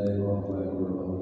Bismillahirrahmanirrahim. Alhamdulillahirabbil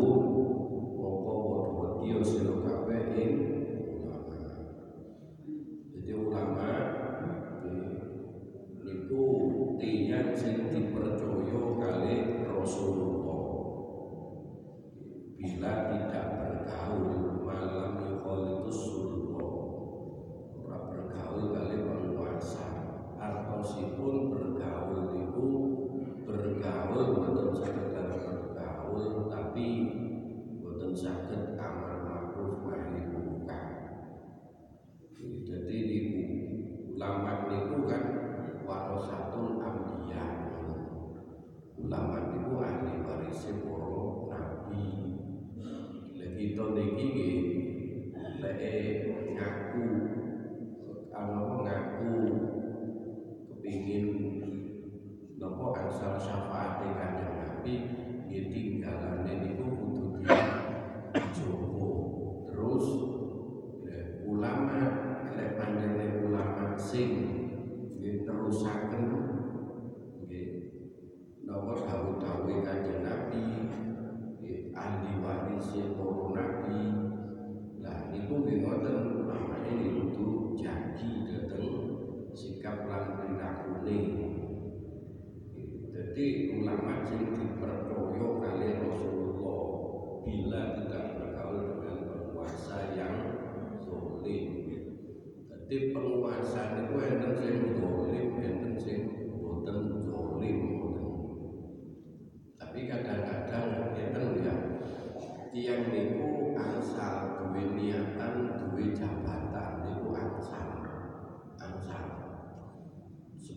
o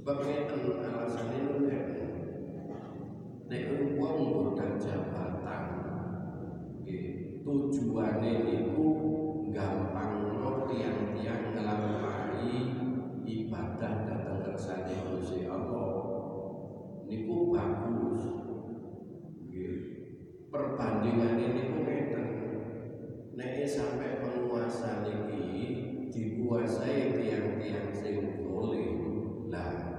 sebab ngeten itu nek nek wong modal jabatan nggih tujuane niku gampang no tiang-tiang ngelampahi ibadah datang kersane Gusti Allah. Niku bagus. Nggih perbandingane niku ngeten. Nek sampai penguasa niki dikuasai tiang-tiang sing boleh lah.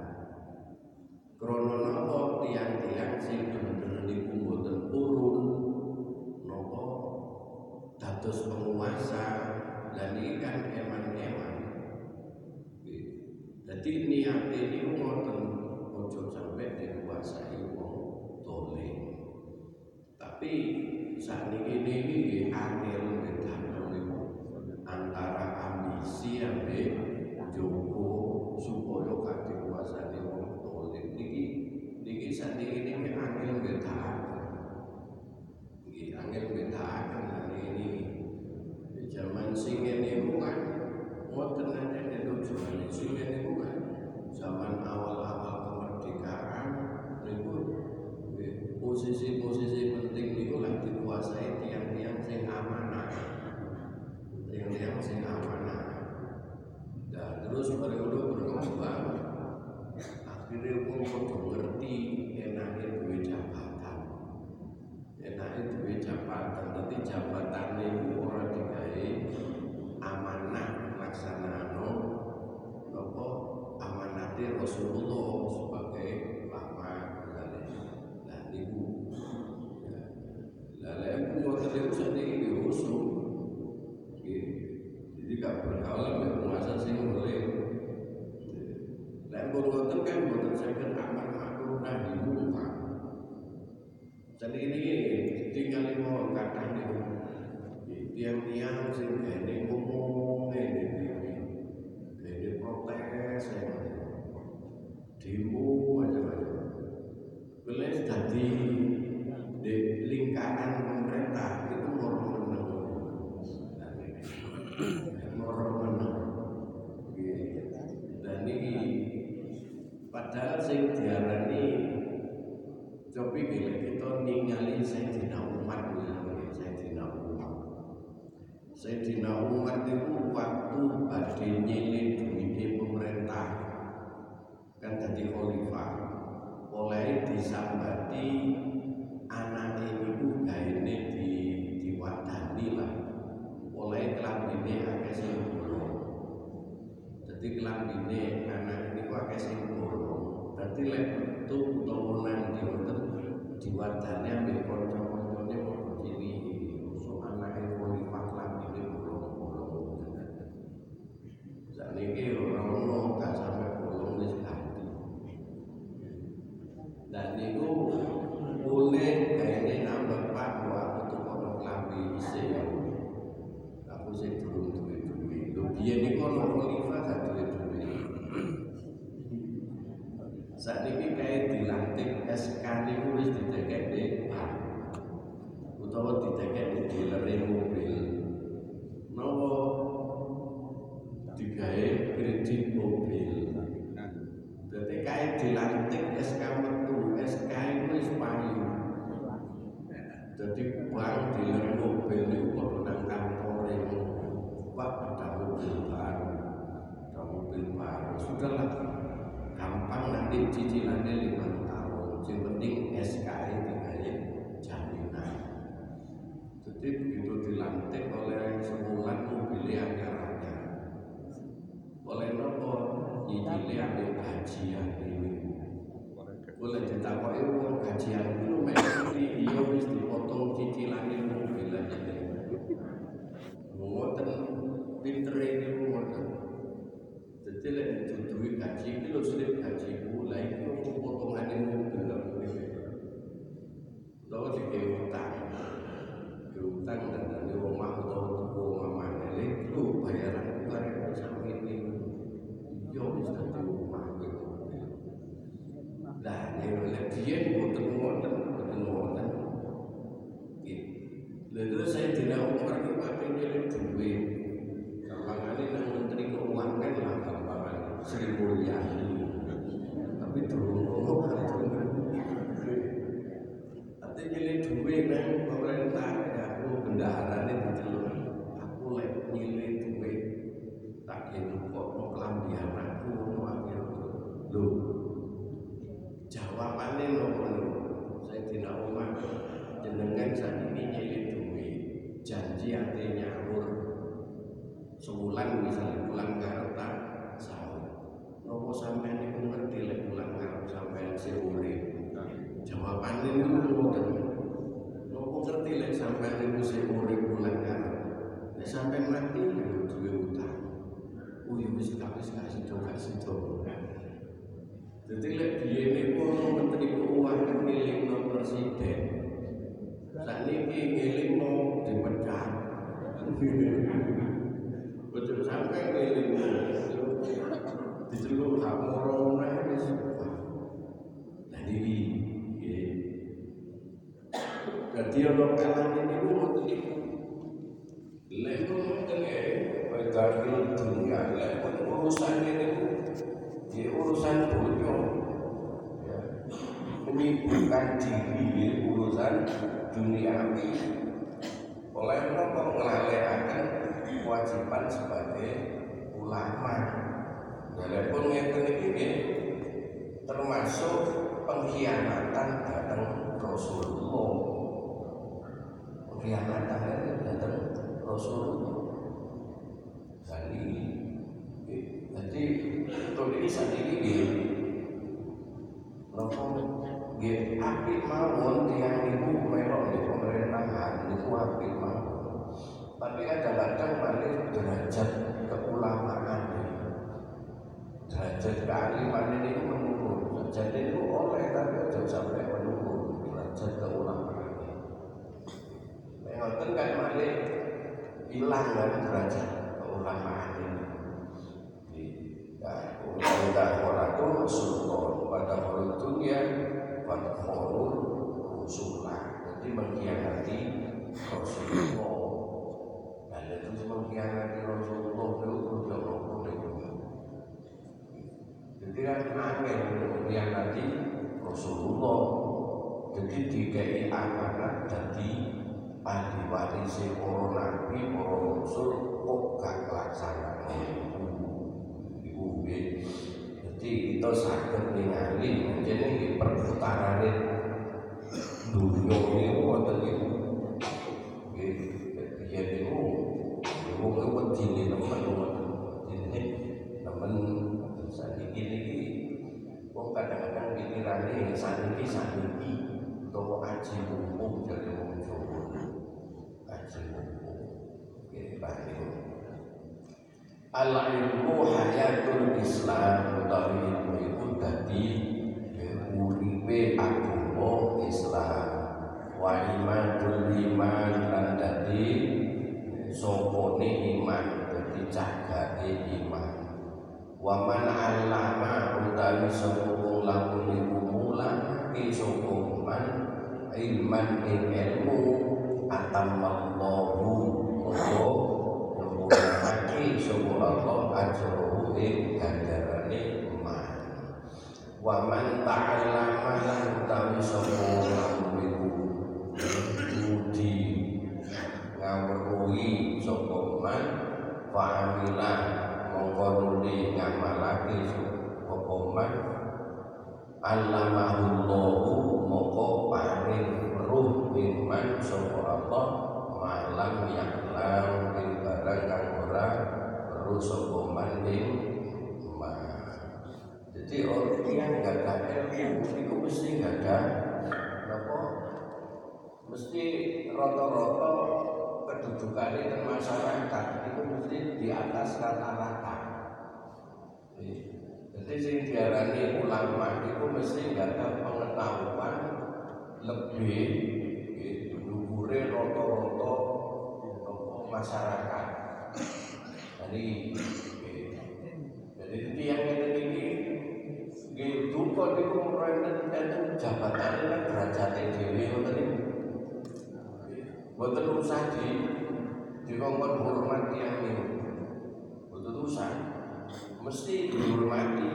terus penguasa dan ikan kan eman-eman. Jadi niat ini ngoten ojo sampai dikuasai wong tole tapi saat ini ini angin antara ambisi yang Joko supaya kata gặp và là luận về văn hóa dân sinh Huế lại một lần tất cả một lần sẽ cân hạng văn hóa của ta thì cũng phải. Dẫn đến Jadi uang dealer mobil itu kalau nang kantore Pak ada mobil baru, ada mobil baru. Sudahlah, gampang nanti cicilannya lima tahun. Yang penting SKI dibayar jaminan. Jadi begitu dilantik oleh sebulan mobilnya angker-angker. Oleh nopo, nyicilnya ambil gaji, ini. Wala te tawa e o ka ti a kuno me ni i o ni te poto ti ti la ni mo ke la ni te. Mo tan pitre ni mo tan. Tu tu ka ti ni lo sele ka ti ku la i o ko poto ma ni mo ke la mo ke. Lo te ke o ta. Ke o ta ni na ni o ma ko to ko ma ma Lalu saya tidak umur ke pakai nilai duit. Gampangane nang menteri keuangan lah gampangan Sri Mulyani. Tapi dulu ngomong kan Tapi nilai duit nang pemerintah ya aku ini diceluk. Aku lek nilai duit tak gitu kok mau kelambi anakku mau akhir Loh, jawabannya nopo saya tidak umar jenengan saat ini duit janji ate nyaur sebulan misalnya pulang Jakarta sahur. Nopo sampean niku ngerti lek pulang Jakarta sampean seure jawabannya niku ngoten nopo ngerti lek sampean niku seure pulang Jakarta lek sampean mati niku duwe utang. Oh ya wis kabeh kasih do kasih do jadi lek biyen niku menteri keuangan ngiling presiden ngiling mau dipecat. Betul sampai ngiling diceluk kamu rona wis. Jadi jadi ono kalangan ini ngoten iki. Lek ngoten e pedagil dunia. Lek urusan ini ya urusan ya. ini bukan diri urusan duniawi oleh nopo ngelalaikan kewajiban sebagai ulama. Walaupun ngeten iki termasuk pengkhianatan datang Rasulullah. Pengkhianatan datang Rasulullah. Jadi jadi untuk ini saat ini nopo Nggih, apik mawon tiyang niku melok di pemerintahan niku apik mawon. Tapi kadang-kadang malih derajat keulamaan derajat kealiman ini menurun. Jadi itu oleh tapi aja sampai menurun derajat keulamaan. Mengoten kan malih hilang kan derajat keulamaan ini. Ya, udah orang itu sultan pada orang dunia Fadkhulul Rusulah Jadi mengkhianati Rasulullah. Dan itu mengkhianati Rasulullah Itu udah rokok Jadi kan angin untuk mengkhianati Rasulullah? Jadi dikai amanat Jadi ahli waris para nabi, para rasul kok gak laksana Ibu Jadi kita sakit ningali Jadi perputaran dunia ini wonten iku. Nggih, yen niku wong kuwi wedine nemen wonten. Jadi nemen sakniki niki wong kadang-kadang pikirane sakniki sakniki utawa aji mumpung dari wong Jawa. Aji mumpung. Nggih, Pak Al ilmu hayatul Islam utawi ilmu iku dadi uripe agama Islam wa imanul iman lan dadi sopone iman dadi cagake iman. Wa man allama utawi sapa lamun iku mulake sapa man ilman ing ilmu atamallahu Allah nyempurnakake sapa Allah ajrohu ing ganjarane iman wa man ta'allama lan utawi sapa lamun iku budi ngawruhi sapa man fa amila mongko nuli ngamalake sapa man allamahullahu moko paring ruh iman sapa Allah malam yaklam ing barang kang ora perlu sapa man ing jadi orang yang nggak ada ilmu itu mesti nggak ada apa mesti rata-rata kedudukan di masyarakat itu mesti di atas rata-rata Jadi sing diarani ulama itu mesti nggak ada pengetahuan lebih dhuwure rata-rata masyarakat. Jadi jadi tiang ngeten iki nggih duka niku mrenen enten jabatane kan derajate dhewe ngoten niku. Usah di dikongkon hormat tiang niku. Mboten usah. Mesti dihormati.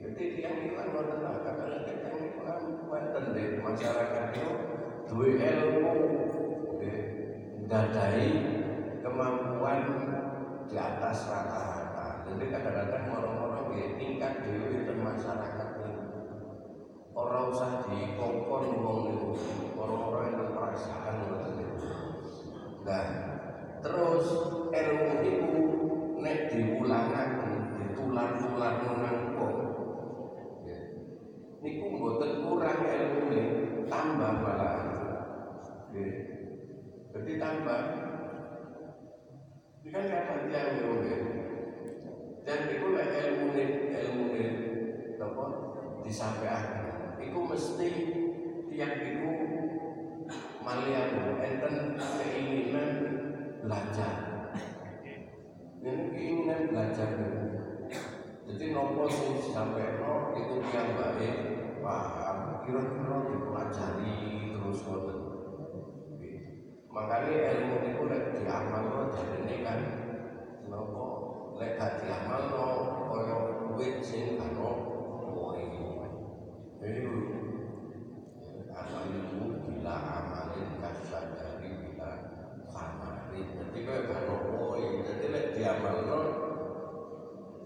Jadi tiang niku kan wonten lah kadang-kadang niku kan deh masyarakat itu duwe ilmu dadai kemampuan di atas rata-rata. Jadi kadang-kadang ya tingkat dewi dan masyarakat orang usah dikongkon wong itu orang-orang yang perasaan ngoten Nah, terus ilmu itu nek diulangaken ditular-tular nang kok. Niku mboten kurang ilmune, tambah malah. Nggih. Jadi tambah ini kan kadang tiang ilmu dan itu lah ilmu ilmu apa disampaikan itu mesti tiang itu malian enten keinginan belajar. Ini keinginan belajar jadi nopo sing sampai no itu tiang baik paham kira-kira dipelajari terus ngoten. Makanya ilmu itu lek jadi ini kan nopo? Lek gak diamal lo koyo wit sing kano woi samarin jadi lek diamal lo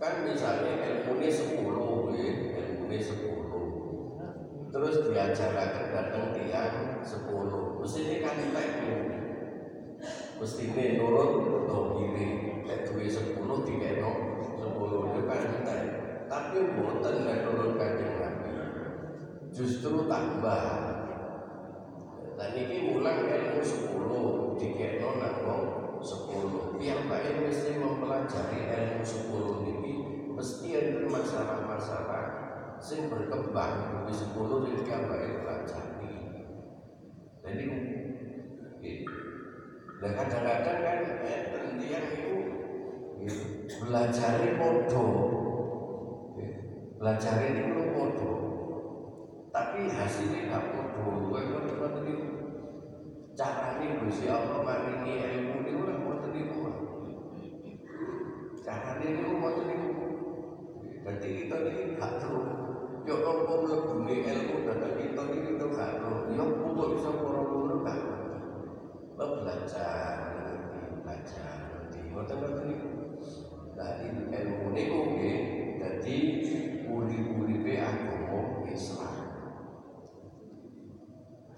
kan misalnya ilmu ini sepuluh ilmu ini sepuluh. Terus diajarkan datang tiang sepuluh. Mesti ini kan teknik mesti ini nurut atau kiri nek duwe 10 dikeno 10 itu kan tapi mboten nek nurut kanjeng Nabi justru tambah. Dan ini mulang ilmu 10 dikeno nang wong 10 yang baik mesti mempelajari ilmu 10 ini. Mesti ada masalah-masalah sing berkembang. Di 10 yang yang baik pelajari jadi. Dan kadang-kadang kan eh, dia itu belajar podo, belajar ini podo, tapi hasilnya nggak podo. Gue kan tadi caranya gusi Allah maringi ilmu mau tadi Caranya ini mau tadi Jadi kita ini gak terus. Yo nopo mlebune ilmu datang kita ini kita gak terus. Yo kok bisa orang-orang gak lo belajar belajar ngoten ngoten niku dadi ilmu niku nggih dadi uri-uripe agama Islam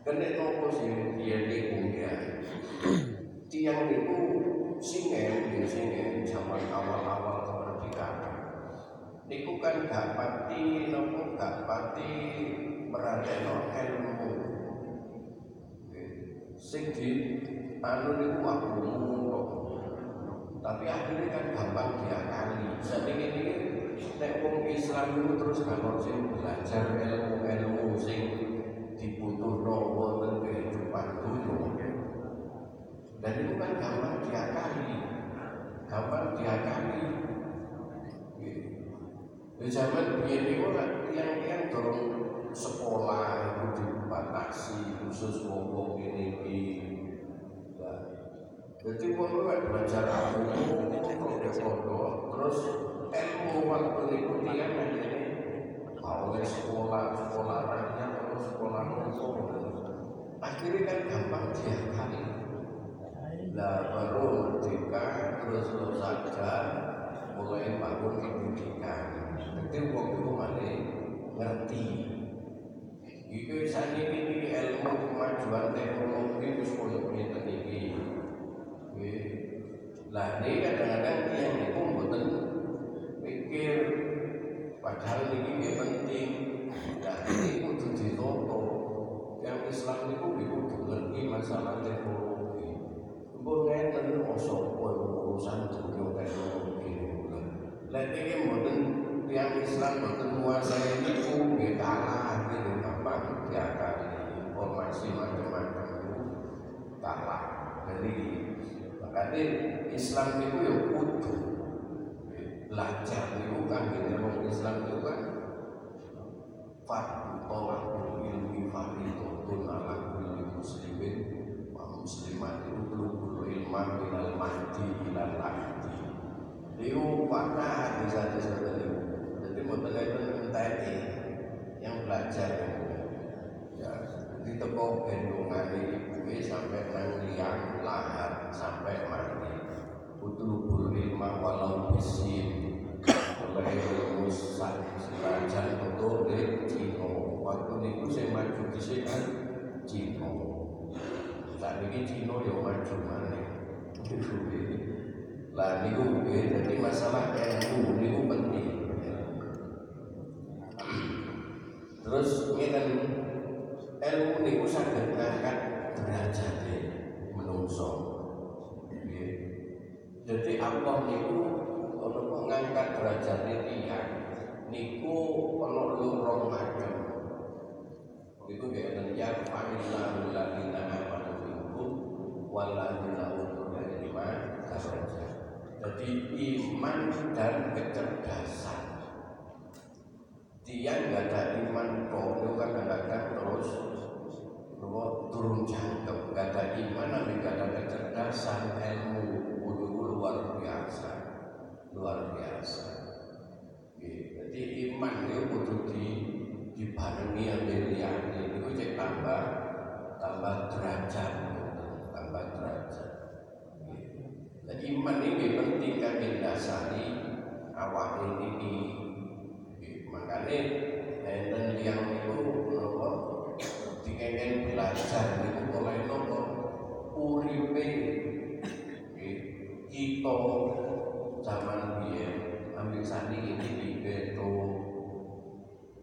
kene nopo sing dia niku ya. Tiang niku singen nggih singen zaman awal-awal kemerdekaan. Niku kan gak pati nopo gak pati meradeno ilmu. Sing di anu niku agama tapi akhirnya kan gampang diakali. Jadi ini nek wong Islam itu terus kalau sing belajar ilmu-ilmu sing dibutuhno wonten kehidupan dunia dan itu kan gampang diakali gampang diakali di zaman biyen niku tiang-tiang dorong sekolah itu dibatasi khusus wong ini iki. Jadi wong kuwi belajar agama pondok terus ilmu waktu itu dia menjadi oleh sekolah sekolah rakyat terus sekolah umum akhirnya kan gampang dia kali lah baru merdeka terus terus saja mulai bangun pendidikan. Jadi wong itu mana ngerti. Iku saat ini ilmu kemajuan teknologi wis koyo iki. Lah ini kadang-kadang yang itu mboten pikir padahal ini penting penyakit itu kudu ditoto. Yang Islam itu kudu ngerti masalah teknologi. Mbok ngeten oh, oso koyo urusan dunia teknologi lek iki mboten yang Islam mboten menguasai niku oh, nggih hati gitu gampang diakali informasi macam-macam itu kalah Jadi makanya Islam itu ya kudu. Belajar itu kan gitu Islam itu kan fardu tolakul ilmi faridotun ala kulli muslimin wa muslimat itu belum ilman minal mahdi ilal lahdi itu fakta hadis-hadis itu jadi modalnya itu entah yang belajar ya di toko gendongan ibu sampai nang liang lahat sampai mati utlubul ilma walau bisin oleh ilmu serajan betul di Cino waktu niku saya maju di sini kan Cino saat ini Cino ya maju mana niku jadi masalah ilmu niku penting. Terus kan ilmu niku saged ngangkat derajat menungso. Jadi Allah niku kok ngangkat derajate tiyang niku ono loro macam itu kayak ya fa'illahu ladina amanu minkum waladina utul ilma daraja jadi iman dan kecerdasan. Dia nggak ada iman kan kadang-kadang terus turun jangkep. Nggak ada iman tapi nggak ada kecerdasan ilmu. Itu luar biasa. Luar biasa. Jadi iman itu kudu di dibarengi ambil yang itu cek tambah tambah derajat tambah derajat jadi iman ini penting kan dasari awak ini. Makanya enten yang itu nopo dikengken belajar itu oleh nopo uripe. Kita zaman biyen ambil sandi ini di beto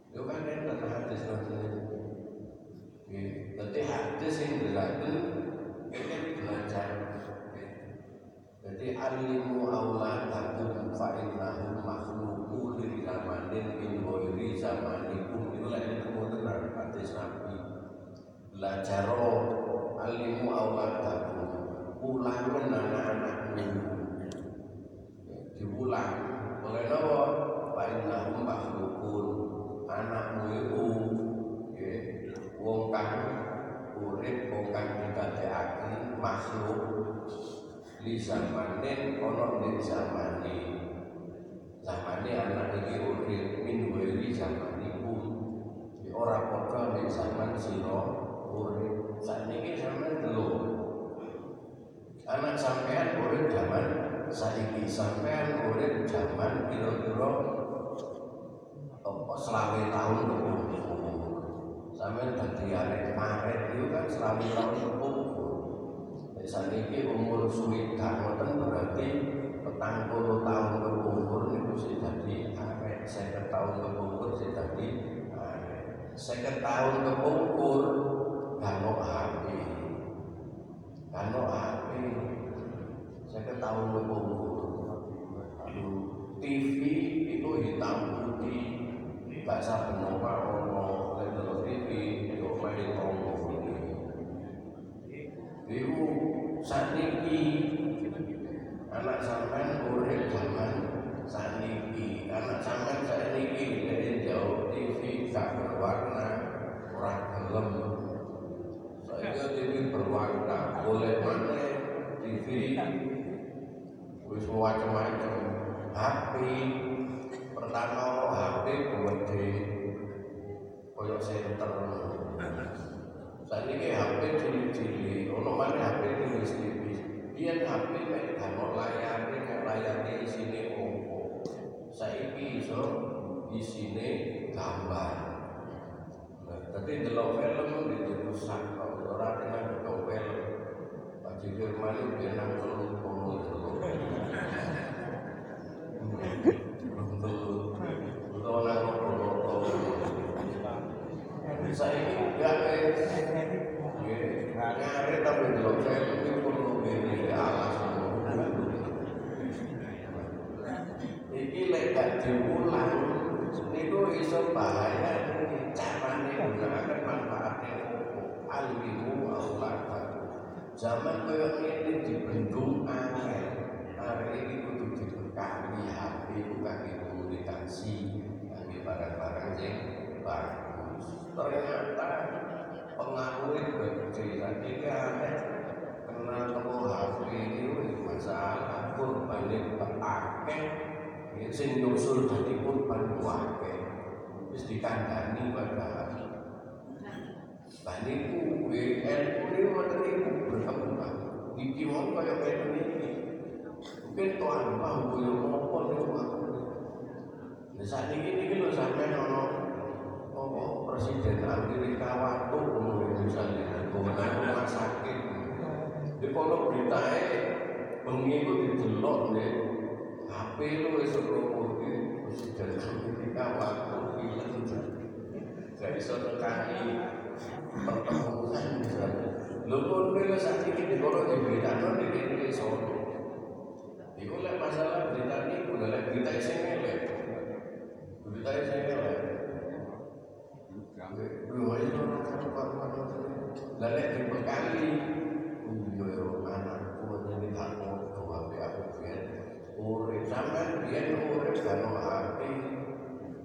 itu kan enten hadis Jadi hadis yang dilakukan belajar jadi alimu auladakum fa innahum makhluqun li zamanin min ghairi zamanikum. Itu lah yang kemudian hadis Nabi. Belajar alimu auladakum ulangan anak-anakmu li zamanin ono ning zamane zamane anak iki urip min wiri zamaniku ora padha ning zaman sira urip sakniki sampean delok anak sampean urip zaman saiki sampean urip zaman kira-kira apa selawe tahun lebih sampean dadi arek Maret itu kan selawe tahun lebih Saat ini umur suwidak ngoten berarti petang puluh tahun berumur itu sudah di arek. Saya tahun berumur sudah di arek. Saya tahun berumur kano HP kano HP saya tahun berumur. TV itu hitam putih. Bahasa benova ono level TV itu main tonggo Ibu saniki anak sampean urip zaman saniki anak sampean saniki dari jauh TV gak berwarna ora gelem. Saya TV berwarna boleh mana TV wis macam-macam HP pertama HP gede koyo center saat ini HP cilik-cilik, ono mana HP tipis-tipis. Dia HP mek gano layar, mek layar di sini opo. Saiki iso di sini gambar. Nah, tapi delok film itu rusak kalau ora kena delok film. Pak Firman itu dia nang telu kono delok. Betul. Betul nang kono Saya ini enggak Ngare tapi delok film itu perlu ini alas. Iki lek gak diulang niku iso bahaya carane gunakan manfaatnya alimu Allah Zaman kaya ini dibendung angin kami HP itu kami komunikasi kami barang-barang yang bagus ternyata pengaruh itu cerita kita aneh karena temu HP ini masalah kurban itu akeh sing nyusul dadi kurban akeh wis dikandani padahal Lah niku WL ini wonten niku berkembang. Iki mau kaya ngene iki. Mungkin tuan mau yo apa niku aku. Lah saat ini niki lho sampean ono apa presiden Amerika waktu misalnya kewenangan sakit. Di kalau beritae bengi itu didelok nih HP lu wis ora presiden Amerika waktu film. Gak iso tekani pertemuan misalnya. Lho kok kowe sak iki dikono diberitano ning kene sono. Iku lek masalah berita niku lek berita sing elek. Berita sing elek. Gambe lho ayo lek dibekali yo yo anakku jadi tak mau HP aku biyen. Urip sampean biyen urip karo HP.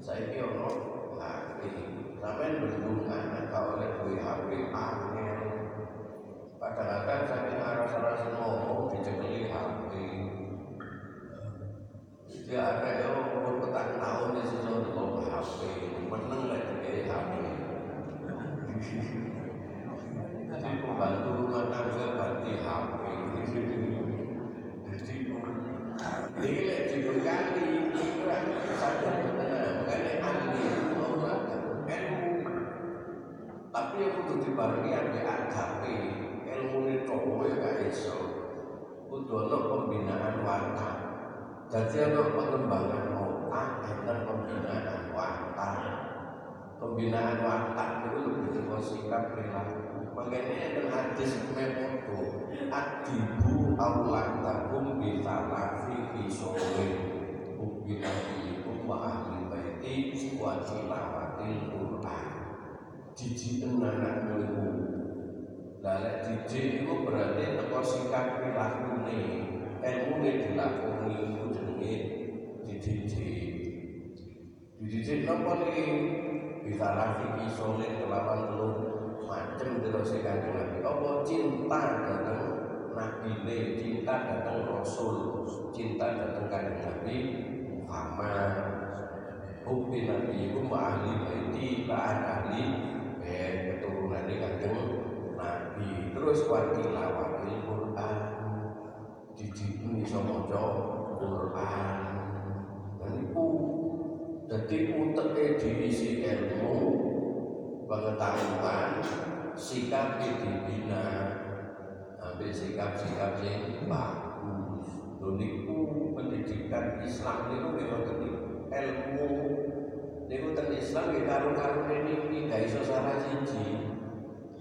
Saiki ono HP. Sampai belum anak kau oleh duit HP angin. Kadang-kadang saya aras-aras ngomong dicekeli HP. Dia ada yang umur petang tahun di situ ngomong HP. Meneng lah dikei HP. Jadi pembantu rumah tangga ganti HP. Jadi ini lek dibekali, itu satu makanya ahli orang ilmu tapi yang kudu dibarengi ambek adabe ilmu ini toko ya gak iso kudu ada pembinaan watak jadi ada pengembangan otak dan pembinaan watak pembinaan watak itu lebih tentang sikap perilaku makanya ada hadis memoto adibu awlan takum bisa lafi fisole ubinabikum wa ahli baiti wa tilawatil Qur'an. Lah lek didik iku berarti teko sikap prilakune. Ilmune dilakoni iku jenenge dididik dididik napa iki? Bisa lagi isolin kelawan telur macem terus kanjeng Nabi apa cinta datang Nabi ne cinta datang Rasul cinta datang kanjeng Nabi Muhammad. Hubbi Nabi Hum ahli baiti Ba'an ahli Eh keturunan kanjeng Nabi. Terus wakil wakil Quran Didikin iso moco Quran. Dan itu Jadi uteknya diisi ilmu Pengetahuan Sikap dibina Ambil sikap-sikap yang bagus Doniku pendidikan Islam itu memang ilmu niku ten Islam nggih karo-karo niki gak iso salah siji.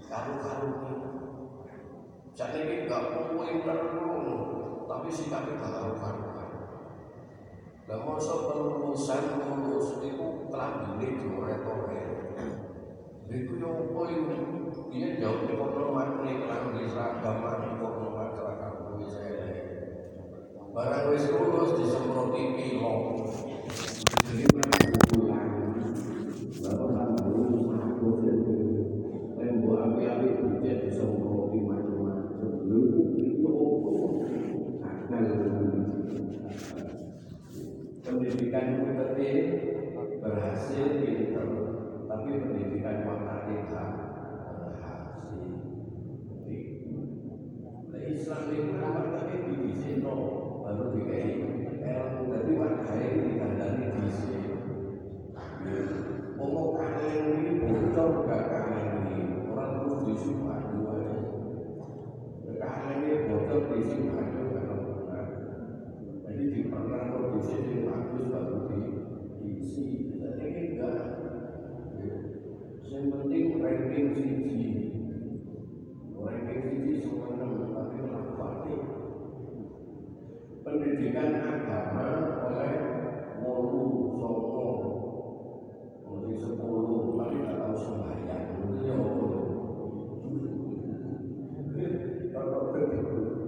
Karo-karo Sakniki gak kuwi ngono, tapi sikape gak karo-karo. Lah mosok penulusan lulus niku klambine diore-ore. Yo opo iki? Iya jauh di kono makne klambi seragam mari kono seragam kuwi saya. Barang wis lulus disemproti pilok. Jadi mereka pulang, bapak tak tahu aku jadi tembok api-api tidak disemproti macam-macam. Lalu itu akan pendidikan itu tadi berhasil pinter, tapi pendidikan watak kita berhasil. Nah, Islam itu kan tadi di sini baru dikai ilmu tadi wakai ditandani di sini. Omong kalian ini bocor gak kalian ini orang terus disumpah dua Kalian ini bocor disumpah dua benar. Jadi di yang bagus baru diisi. Jadi ini enggak. Yang penting ranking siji. Ranking siji semua tapi melakoni pendidikan agama oleh wolu songo mulai sepuluh tapi tidak tahu sembahyang itu ya kalau begitu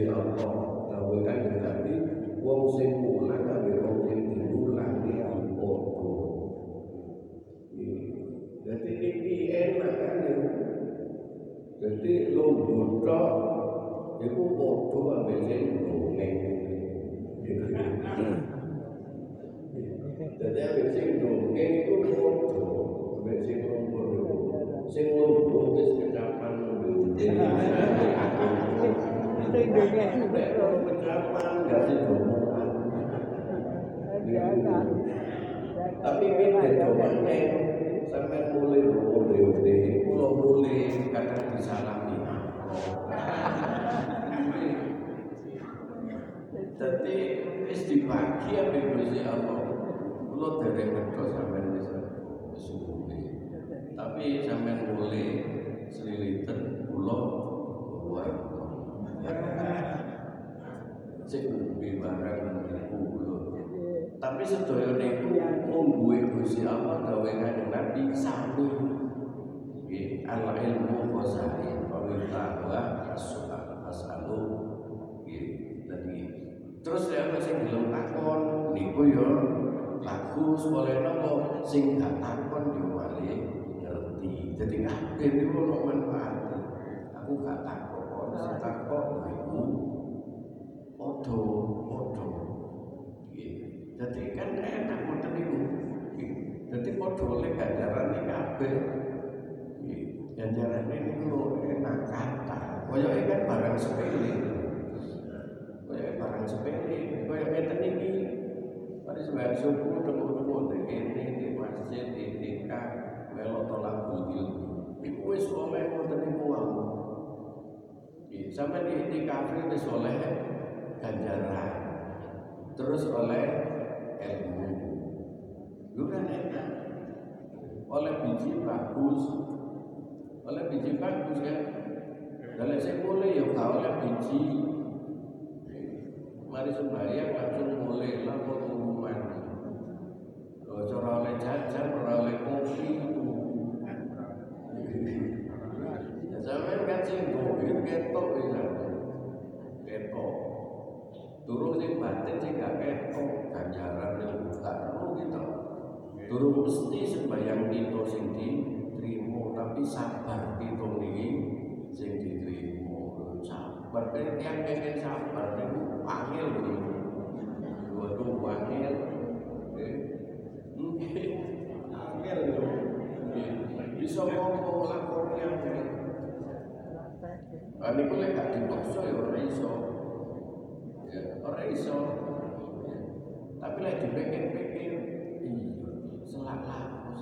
Gusti Allah gawe kan dadi wong sing ulang gawe wong sing diulang niku padha jadi ini enak kan jadi lombok tok iku padha ambek sing dongeng jadi ambek sing dongeng iku padha ambek sing lombok sing lombok wis kecapan Nek orang kecapan gak sih domongan Tapi beda domongannya Sampai mulai oleh-oleh Kalau mulai kadang disalami Jadi wis dibagi ambek Gusti Allah. Kula dereng medhos sampean wis Tapi sampean boleh seliliten kula buat. Sing umbi barang kula. Tapi sedaya niku mungguhe Gusti Allah gawe kanjeng Nabi sami. Nggih, al ilmu qasain wa ta'wa as-su'al as'alu. Nggih, dadi Terus apa sing gelem takon niku ya bagus oleh nopo sing gak takon yo ngerti. Jadi kabeh niku ono manfaat. Aku gak takon, sing takon niku padha padha. Jadi kan enak ngoten niku. Jadi padha oleh ganjaran iki kabeh. Ganjaran niku enak kata. Koyoke kan barang sepele kayak barang sepele kayak ngeten iki sembahyang subuh temu-temu di kene di masjid di tingkat melok tolak ilmu. Iku wis oleh ngoten niku wae sampai di, kafe wis oleh ganjaran. Terus oleh ilmu. Lu kan enak. Oleh biji bagus. Oleh biji bagus kan. Kalau saya boleh ya oleh biji. Mari sembahyang langsung mulai lapor Ojo oleh jajan, ora oleh kopi. Ya sampean kan sing duwe ketok ya. Ketok. Turun sing batin sing gak ketok, ganjaran yang gak perlu kita. Turun mesti sembahyang kita sing diterima, tapi sabar kita niki sing diterima. Sabar yang pengen sabar niku angel gitu. Waduh, angel. Angel gitu. Bisa ngomong lakonnya angel. Ini boleh gak dipaksa ya orang iso. Ya, orang iso. Tapi lagi iya, selak laku.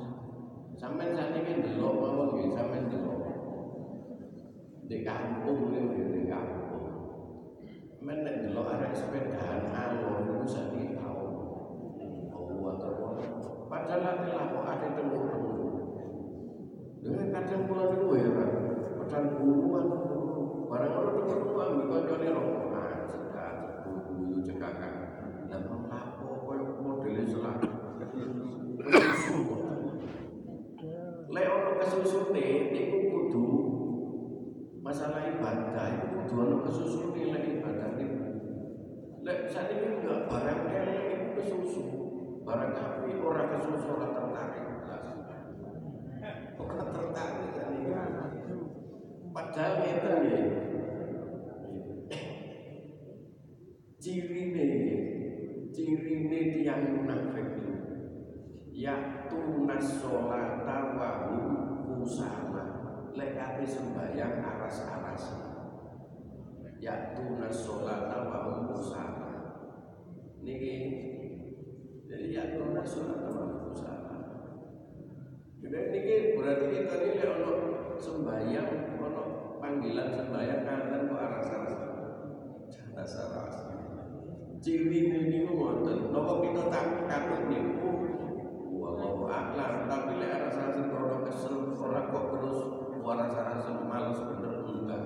Sampai saat ini delok mawon nggih, sampai delok. Di kampung ini di kampung. Men nek delok arek sepedaan alon niku sakit tau. Allah terus. Padahal ati lapo ate temu-temu. Dengan kadang kula niku ya, guru atau guru. Barang ora temu-temu ambil kancane rokok. Ah, cekat, guyu cekakan. Mau lapo koyo modele selak. Lek ono kesusune niku kudu masalah ibadah itu kudu ono kesusu nilai ibadah itu lek saat ini enggak barang elek itu kesusu barang tapi orang kesusu orang tertarik orang tertarik kan ini padahal itu ya ciri cirine tiang munafik ya wa usama lek ape sembayang aras-aras. Ya tunas sholata wa usama niki jadi ya tunas sholata wa usama jadi niki berarti kita ini ono sembayang ono panggilan sembayang kan kok aras-aras. Aras-aras. Ciri ini ngoten. Napa kita tak katut niku wallahu a'lam. Tapi lek rasa krono kesel ora kok terus rasa-rasa males bener enggak?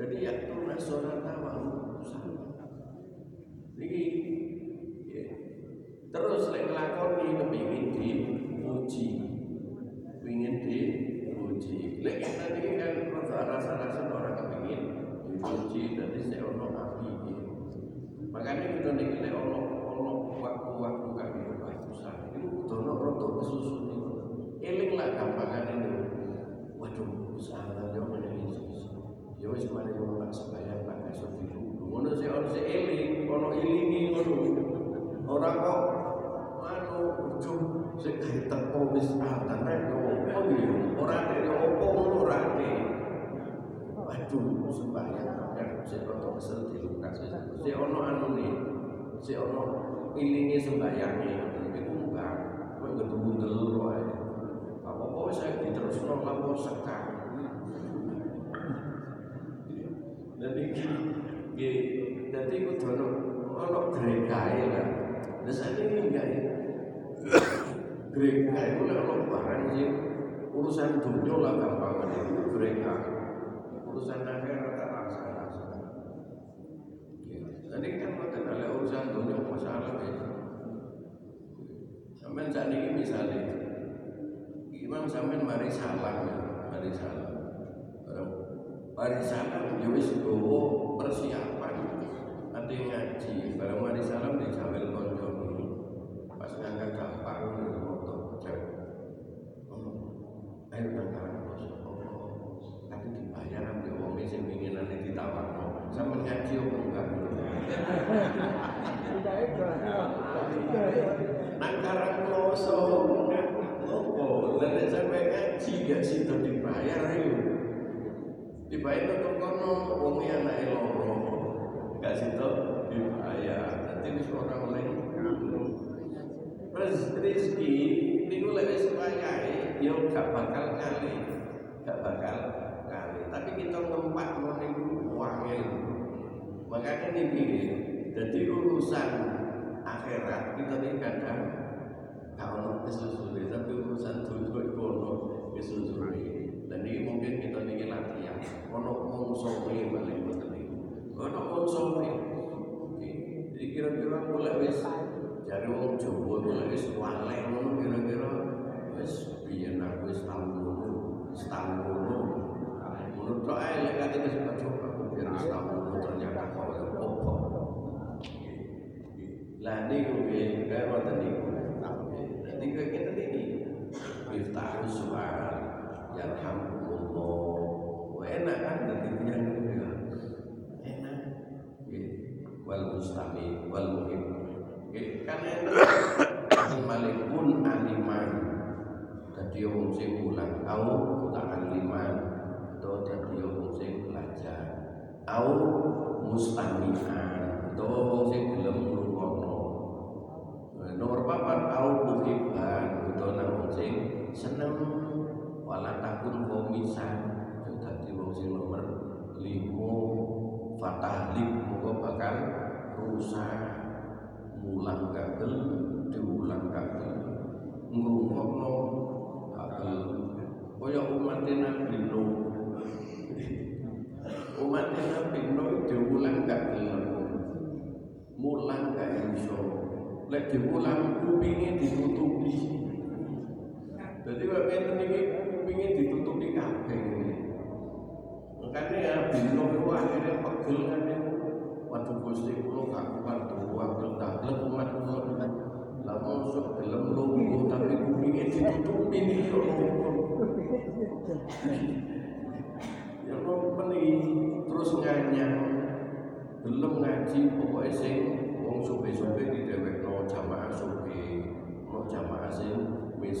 Jadi ya tuh nasional tawamu Niki terus lek nglakoni kepingin diuji pingin diuji lek niki kan rasa-rasa orang kepingin diuji dari saya ono Makanya kita nih ono ono waktu-waktu kami berbagusan itu dono roto kesusu nih. Eling lah gampangan ini. Waduh, usaha yo meneh Ya wis ngono tak sembayang tak esuk dulu. Ngono sih ono sing eling, ono ilingi ngono. Ora kok anu ujung sing gawe teko wis atan rek iya, ora nek opo ngono ora Waduh, sembayang si roto kesel dilukas si ono anu nih si ono ilingi sembayangnya itu enggak kau nggak tunggu dulu aja apa apa saya diterus nol lalu sekar jadi jadi aku dono ono gregai lah. Dan saya ini enggak ya gregai itu ono barang sih. Urusan dunia lah gampang. Itu gregai urusan akhirat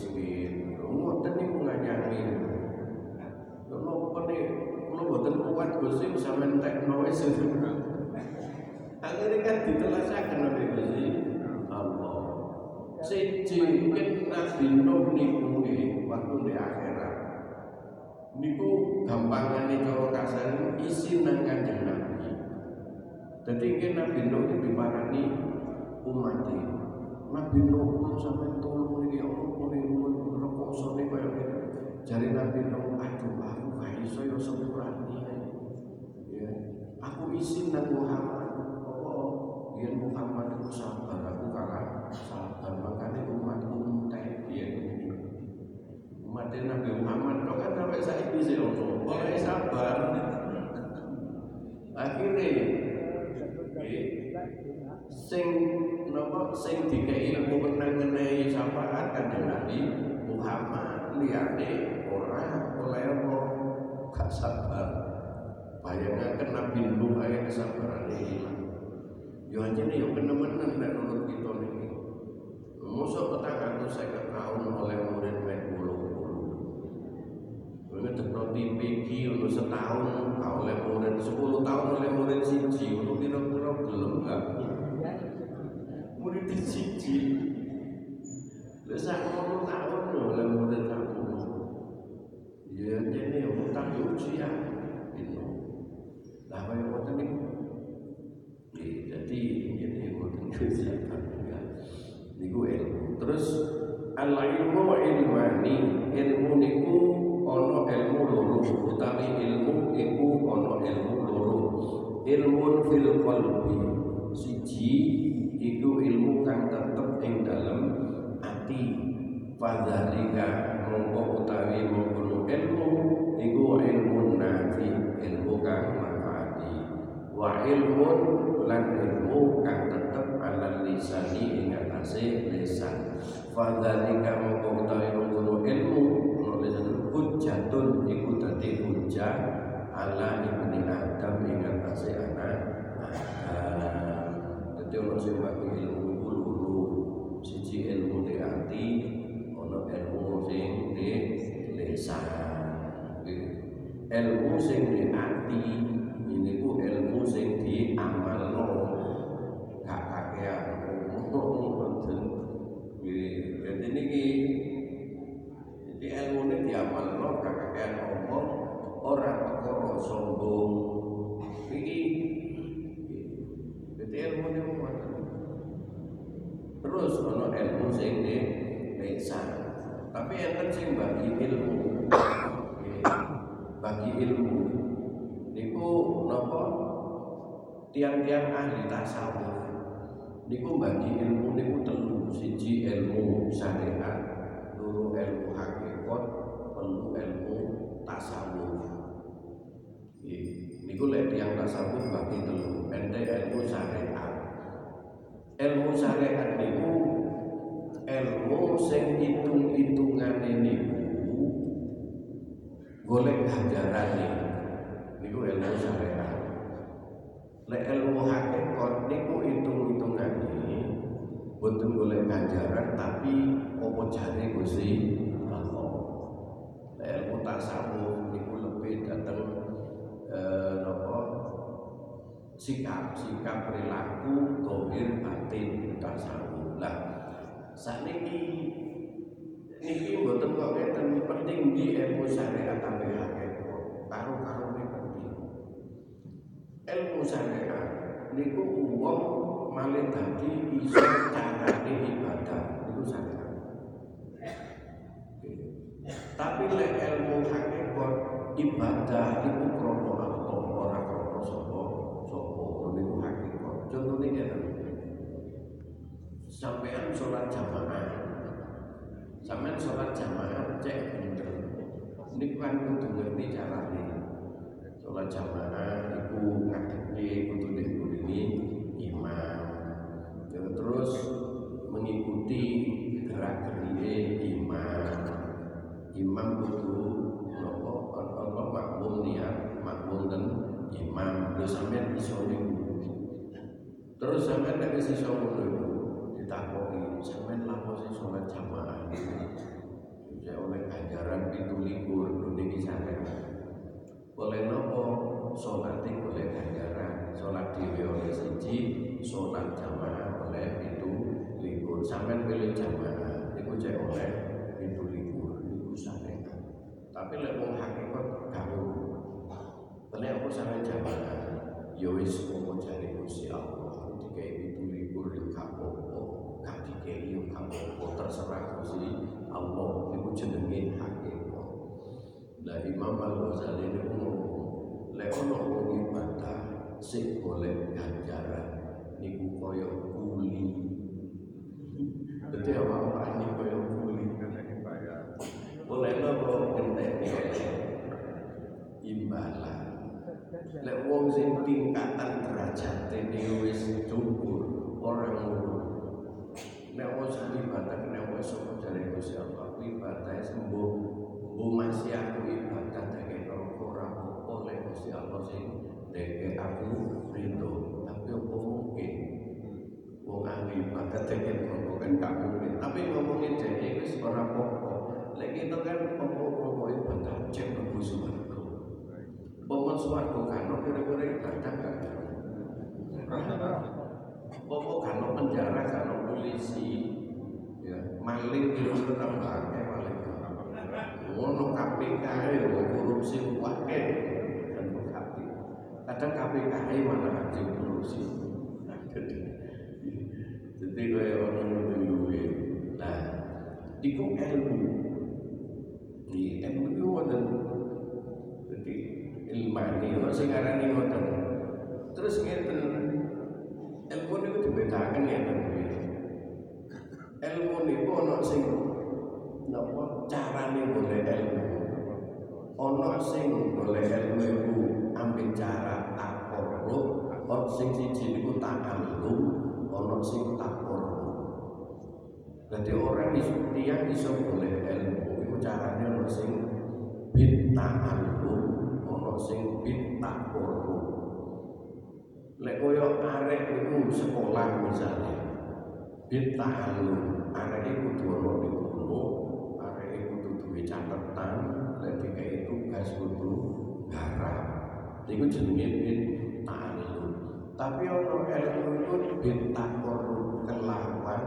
miskin ngoten niku nganyangi lho napa nih kula boten kuat Gusti sampean tekno wis. Akhirnya kan ditelasaken oleh Gusti Allah. Siji ken Nabi Nuh niku waktu di akhirat. Niku gampangane cara kasar isi nang kanjeng Nabi. Kan Nabi Nuh diparani umat Nabi Nuh sampean tolong niki Allah pun rekoso nih kaya ngene. Jare Nabi Nuh aduh aku gak iso yo sepurane. Ya, aku izin nang Muhammad. Apa yen Muhammad itu sabar aku kalah sabar makanya umatku entek ya umat Nabi Muhammad kok kan sampai saiki sih ono. Boleh sabar. Akhirnya sing napa sing dikei menang ngenai syafaat kanjeng Nabi Muhammad liyane ora oleh apa gak sabar. Bayangaken Nabi Nuh ae kesabarane ilang yo anjene yo kenemenan nek nurut kita niki. Mosok petang saya tahun oleh murid mek bulu bulu. Ini tekno TV ki untuk setahun oleh murid sepuluh tahun oleh murid siji untuk kira-kira belum enggak murid siji Lha sak ngono tahun lho oleh murid aku. Ya dene yo utang yo ujian. Itu. Lah kaya ngoten niku. Dadi ngene ngoten ya. Niku ilmu. Terus al ilmu ilmani, ilmu niku ana ilmu loro, ilmu iku ana ilmu loro. Fil qalbi. Siji iku ilmu kang tetep ing dalem ati. Fadzalika mongko utawi mongko ilmu iku ilmu nafi ilmu kang manfaati. Wa ilmu lan ilmu kang tetep ala lisani ing atase lisan. Fadzalika mongko utawi mongko ilmu hujjatun iku dadi hujjah ala ibni adam ing atase anak ono sing bagi ilmu iku loro siji ilmu di hati ono ilmu sing di lisan. Ilmu sing di hati ini ku ilmu sing di amalno. Gak kakean jadi niki jadi ilmu ini di amalno gak kakean ngomong orang perkara sombong iki jadi ilmu ini ngoten terus ono ilmu sing di lisan tapi yang sing bagi ilmu. Bagi ilmu. Niku napa? Tiang-tiang ahli tasawuf. Niku bagi ilmu niku telu. Siji ilmu syariat loro ilmu hakikat telu ilmu tasawuf. Niku lek tiang tasawuf bagi telu. Ente ilmu syariat ilmu syariat niku ilmu sing hitung-hitungane niku golek ganjarane. Niku ilmu syariat. Lek ilmu hakikat niku hitung-hitungane boten golek ganjaran tapi apa jare Gusti Allah? Ilmu tasawuf sikap sikap perilaku dohir batin tasawuf lah sakniki niki mboten kok ngeten penting di ilmu syariat sampai hakikat karo karo penting. Ilmu syariat niku wong malih dadi iso carane ibadah niku syariat. Tapi lek ilmu hakikat ibadah iku krono Allah ora krono sapa sapa niku hakikat contohnya ngeten sampean sholat jamaah sampean sholat jamaah cek bener ini kan kudu ngerti carane. Sholat jamaah iku ngadepi kudu ini imam terus mengikuti gerak gerike imam imam kudu nopo ono makmum niat makmum dan imam lho sampean niku terus sampean nek wis iso ngono ditakoki sampean lapo sing jamaah oleh ganjaran pintu libur niki sampean oleh nopo sholat oleh ganjaran. Sholat dhewe oleh siji sholat jamaah oleh pintu libur. Sampean pilih jamaah iku cek oleh pintu libur. Iku sampean tapi lek wong hakikat gak Karena aku sampai jamaah ya wis cari Gusti Allah. Dikai pintu libur gak apa-apa. Gak dikai yo gak apa-apa. Terserah Gusti Allah iku jenenge hakikat lah Imam Al-Ghazali niku ngomong lek ono wong ibadah sing golek ganjaran niku kaya kuli. Dadi awak ini kaya kuli? Oleh nopo genteni oleh imbalan. Lek wong sing tingkatan derajate dhewe wis dhuwur ora ngono. Nek wong sing ibadah nek wong jare Gusti Allah ibadah sembuh bu masih aku ibadah deke neraka ora apa lek Gusti Allah sing deke aku rindu tapi apa mungkin? Wong ahli ibadah deke neraka kan gak mungkin. Tapi ngomongin dhewe wis ora apa-apa. Lek kita kan apa-apa ibadah cek mlebu swarga. Pokok suarga kano kira-kira ibadah kan Pokok kano penjara kano polisi maling itu tetap pakai maling ngono KPK ya korupsi wae kan KPK kadang KPK malah anjing korupsi. Jadi kaya orang nunggu nah iku ilmu. Di ilmu itu wonten. Jadi ilmani ono sing arani ngoten terus ngeten ilmu niku dibedaken ngeten ilmu niku ono sing napa? Carane golek ilmu. Ono sing golek ilmu iku ambil cara takorrub ono sing siji niku takalum ono sing takorrub jadi orang iso tiang iso golek ilmu iku carane ono sing bitta'allum ono sing bitta'qurrub lek koyo arek iku sekolah misalnya arek iku kudu ono di arek iku kudu duwe catatan lek dikai tugas kudu garap iku jenenge bitta'allum tapi ono ilmu iku bitta'qurrub kelawan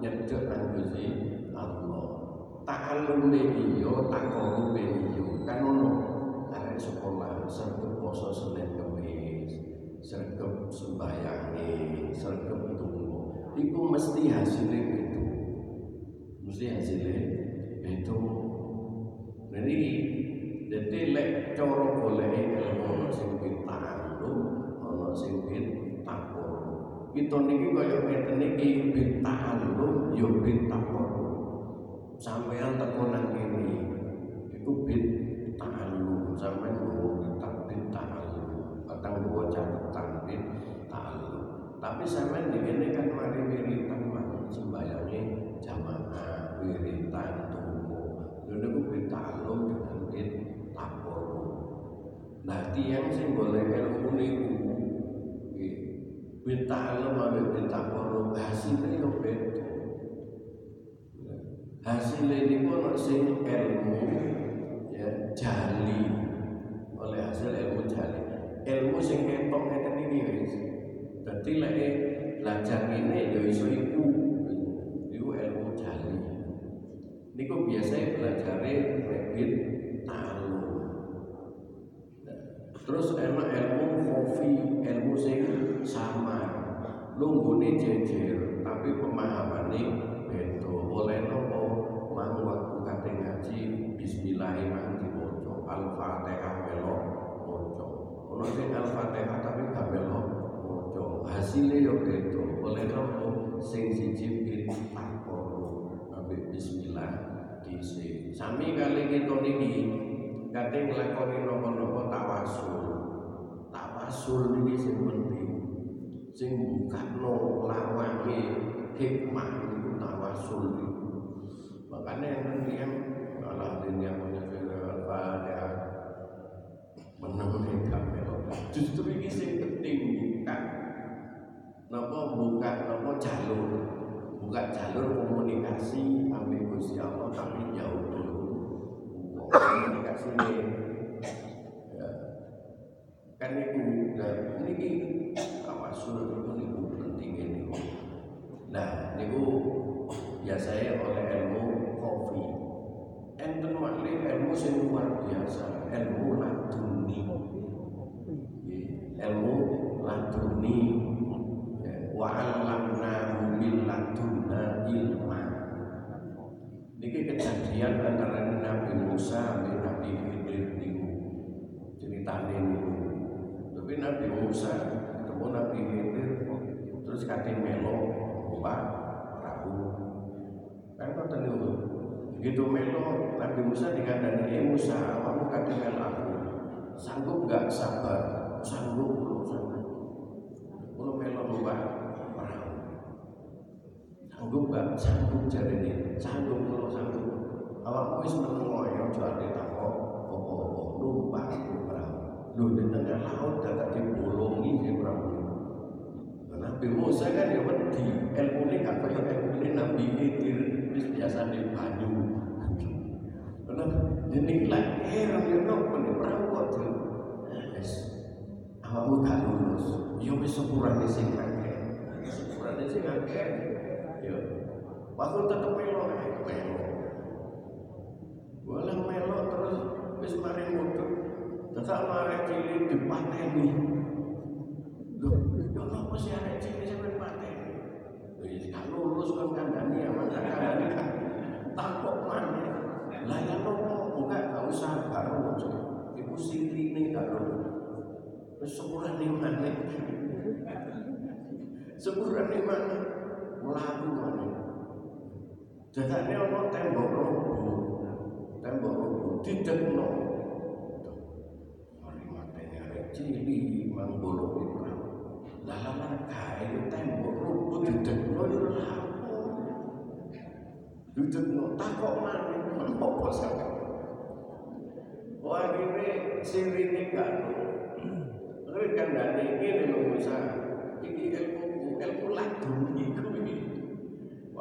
nyedek nang Gusti Allah ta'allum iya ta'qurrub iya kan ono arek sekolah sergep poso Senin Kamis sergep sembayangi sergep tunggu iku mesti hasilnya itu mesti hasilnya itu jadi jadi lek cara golek ilmu sing ta'allum ono sing takwa kita niki kaya ngeten niki ta'allum yo takwa sampean teko nang di kene kan mari wiritan mari sembayange jamaah wiritan tunggu lha niku bit ta'allum dengan bit takwa nah tiang sing golek ilmu niku ta'allum ambek bit takwa hasilnya yo beda. Hasilnya ini pun sing ilmu ya jali. Oleh hasil ilmu jali. Ilmu sing ketok ngeten iki wis dadi lek belajar ini ya iso iku. Iku ilmu jali niku biasa belajare rebit ta'alum terus enak ilmu kofi ilmu sing sama lunggune jejer tapi pemahamannya beda. Oleh nopo? Mang waktu kate ngaji bismillah mang diwaca al-fatihah melo maca. Ono sing al-fatihah tapi gak maca hasilnya yo beda. Oleh nopo sing siji bin takoro ambek bismillah dhisik. Sami kali kita niki kate nglakoni napa-napa tawasul. Tawasul niki sing penting. Sing bukakno lawange hikmah itu tawasul itu makanya yang yang Allah dunia punya Al-Fatihah menang justru ini sing penting napa buka napa jalur. Buka jalur komunikasi ambil Gusti Allah tapi jauh dulu. Komunikasi ini. Ya. kan itu dan ini tawasul itu niku penting ini nah niku biasanya oleh ilmu kopi. Enten makli ilmu sing luar biasa ilmu laduni Kejadian antara Nabi Musa dan Nabi Khidir niku ceritane niku. Tapi Nabi Musa ketemu Nabi Khidir terus kate melo opak perahu. Kan ngoten niku. Begitu melo Nabi Musa dikandani, "Eh Musa, kamu kate melo aku. Sanggup gak sabar? Sanggup, sanggup. Kalau melo perahu. Sanggup gak? Sanggup jari ini. Sanggup kalau sanggup. Awakmu wis menengo ya aja ate takok apa-apa. Numpak perahu. Lho di tengah laut dadak dibolongi si perahu. Nabi Musa kan ya wedi, ilmu ini gak kaya ilmu ini Nabi Khidir wis biasa di banyu. Karena jeneng lah heran ya nopo perahu kok tuh. Wis awakmu gak lulus. Ya wis sepurane sing akeh. Sepurane sing akeh. Ya. Waktu tetep melo melo. Boleh melo terus wis mari mudhun. Tetap mari cilik dipateni. Loh, yo napa sih arek cilik sampe pateni? Wis gak lulus kan kandhani aman tak kandhani kan. Takok maneh. Lah ya nopo enggak gak usah karo. Iku sirine karo. Wis sepurane maneh. Sepurane maneh. Mlaku maneh. Dadane ana tembok robo. Tembok robo didekno. Mari matene arek cilik mang. Lah lan kae tembok robo didekno yo lapo. Didekno takok maneh apa sampe. Wah ini sirine. Ngerti kan dane ngene lho Musa. Iki ilmu ilmu laduni kuwi.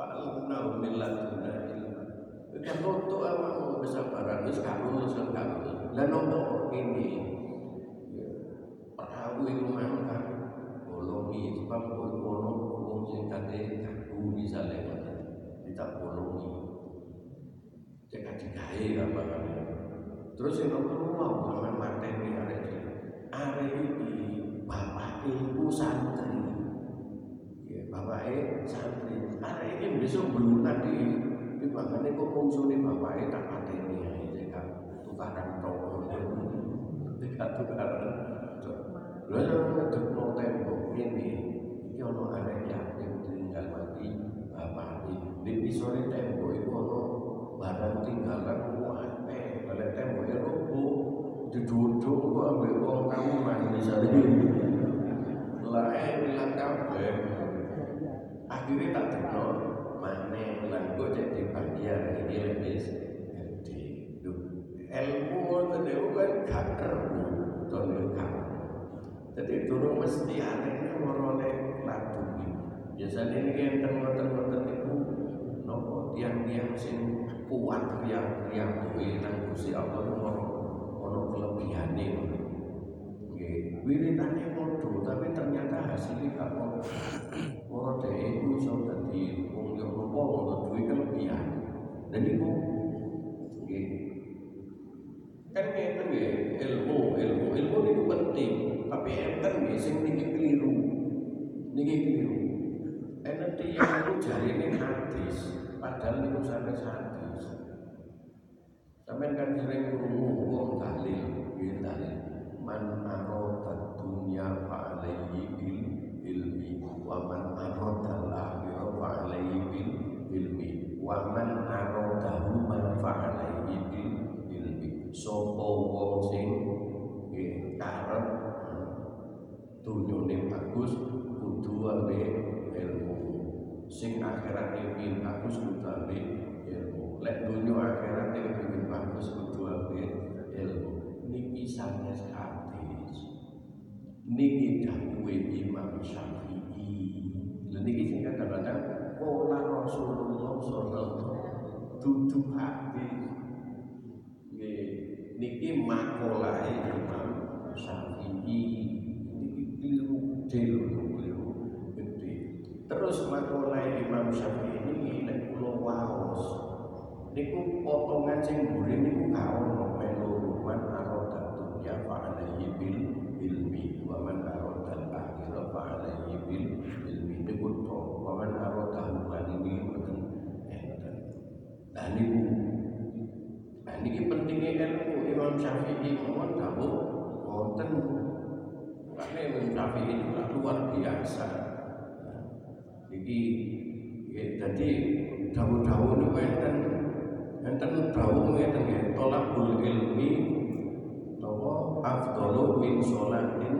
Wa alna min ladunna ilma. Kan untuk awakmu kesabaran wis kamu wis kamu. Lah nopo ini? Perahu itu mangkat bolongi sebab ono wong sing kate kaku misale tidak bolongi. Cek digawe apa kan. Terus yang nomor mau sampe mateni arek iki. Arek iki bapake iku santri. Ya, bapake santri. Arek iki besok belunan di di bangane kok fungsine bapake tak pateni ae cek tukaran tok. Tidak tukaran. Lha yo ngedekno tembok ini. Iki ono arek yatim tinggal mati bapake. Di isore tembok iku ono barang tinggalan wae. Balik temboknya roboh. Diduduk kok ambek wong kamu mandi misalnya. Lah eh bilang kabeh. Akhirnya tak dekno mana lan kok jadi bagian ini lebih gede. Ilmu niku kan gak kerbu, utawa gak. Jadi durung mesti anehnya meroleh laduni. Biasanya ini enten ngoten-ngoten niku nopo tiang-tiang sing kuat tiang-tiang duwe nang Gusti Allah ono ono kelebihane. Nggih, wiritane padha tapi ternyata hasilnya gak padha. Ora dhek iku iso dadi wong yo nopo ono duwe kelebihan. Dan iku nggih. Kan ngeten nggih ilmu ilmu. Ilmu niku penting tapi enten nggih sing niki keliru. Niki keliru. Enten tiyang niku jarine hadis padahal niku sampe hadis. Sampean kan sering krungu wong tahlil nggih tahlil man arada dunya fa alaihi bil ilmi wa man arada al akhirah fa alaihi bil ilmi wa man arada huma fa alaihi bil ilmi sapa wong sing karep dunyane bagus kudu wae ilmu sing akhirat ini bagus kudu ambil ilmu. Lek dunia akhirat ini bagus kudu ambil ilmu. Niki hadis. Niki dawuhe Imam Syafi'i. Lha niki sing kadang-kadang pola Rasulullah sallallahu dudu. Nggih, niki makalah Imam Syafi'i. Niki keliru keliru keliru gede. Terus makalah Imam Syafi'i ini nek kula waos niku potongan sing mburi niku gak ono melu man arada dunya fa alaihi bil ilmi wa man arada al akhirah fa alaihi bil ilmi niku to wa man arada bukan ini mboten enten nah niku nah pentingnya ilmu. Imam Syafi'i mohon dawuh wonten. Karena Imam Syafi'i juga luar biasa. Iki ya, jadi dawuh-dawuh niku enten enten dawuh ngeten ya tolakul ilmi napa afdalu min sholatin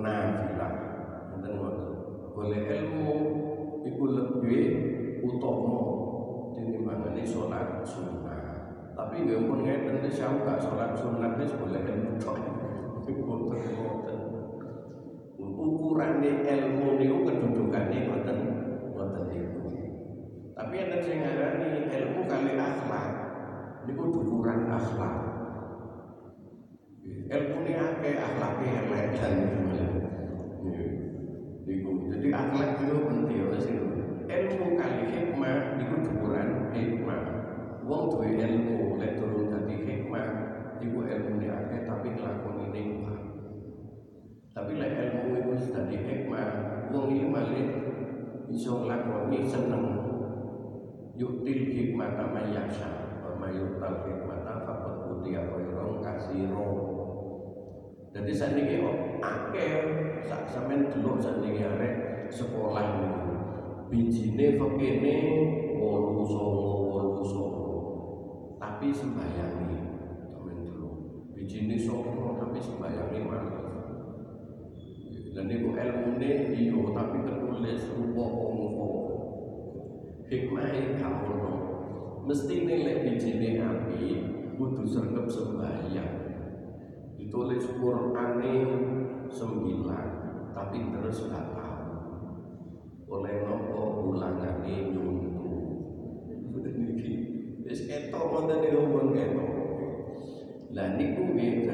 nafilah. Enten ngoten. Golek ilmu iku lebih utama tinimbangane sholat sunnah? Tapi nggih pun ngeten wis gak sholat sunnah wis golek ilmu tok ngoten ngoten ukurane ilmu niku kedudukane ngoten ngoten niku tapi enten sing ngarani ilmu kali akhlak. Niku ukuran akhlak? Ilmu ini akeh akhlaknya elek dan niku jadi akhlak itu penting ya sih ilmu kali hikmah niku ukuran hikmah. Wong duwe ilmu lek turun dadi hikmah niku ilmu ini akeh tapi nglakoni nikmah tapi lek ilmu itu dadi hikmah wong iki malih iso nglakoni seneng. Yuktil hikmata mayyasha wa mayyutal hikmata faqad utiya khairan katsira jadi saniki akeh sak sampean delok saniki arek sekolah niku bijine fekene 8 songo 8 songo tapi sembayangi sampean delok bijine songo tapi sembayangi malah dan niku ilmune iya tapi tertulis rupa angka hikmahe gak ono. Mesti nilai bijine api kudu sergap sembahyang. Ditulis Qur'ane sembilan tapi terus tahu oleh nopo ulangane nyuntu niki. Wis ketok wonten niku pun ketok. Lah niku nggih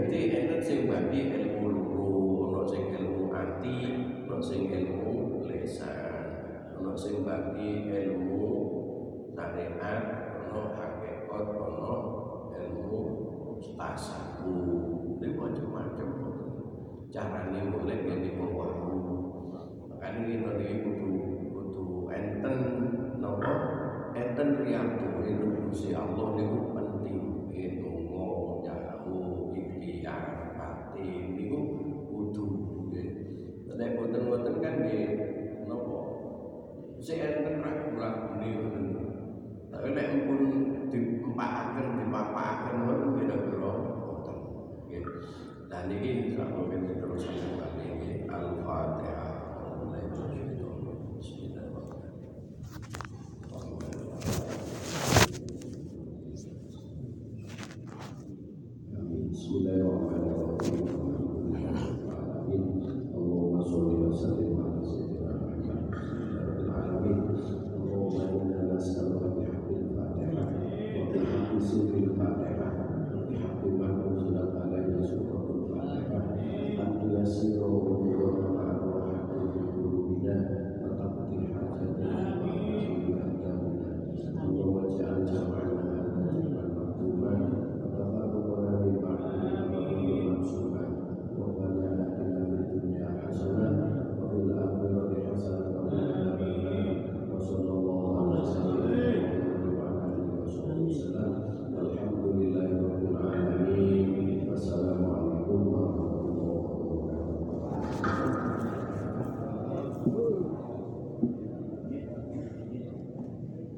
niki sampun terus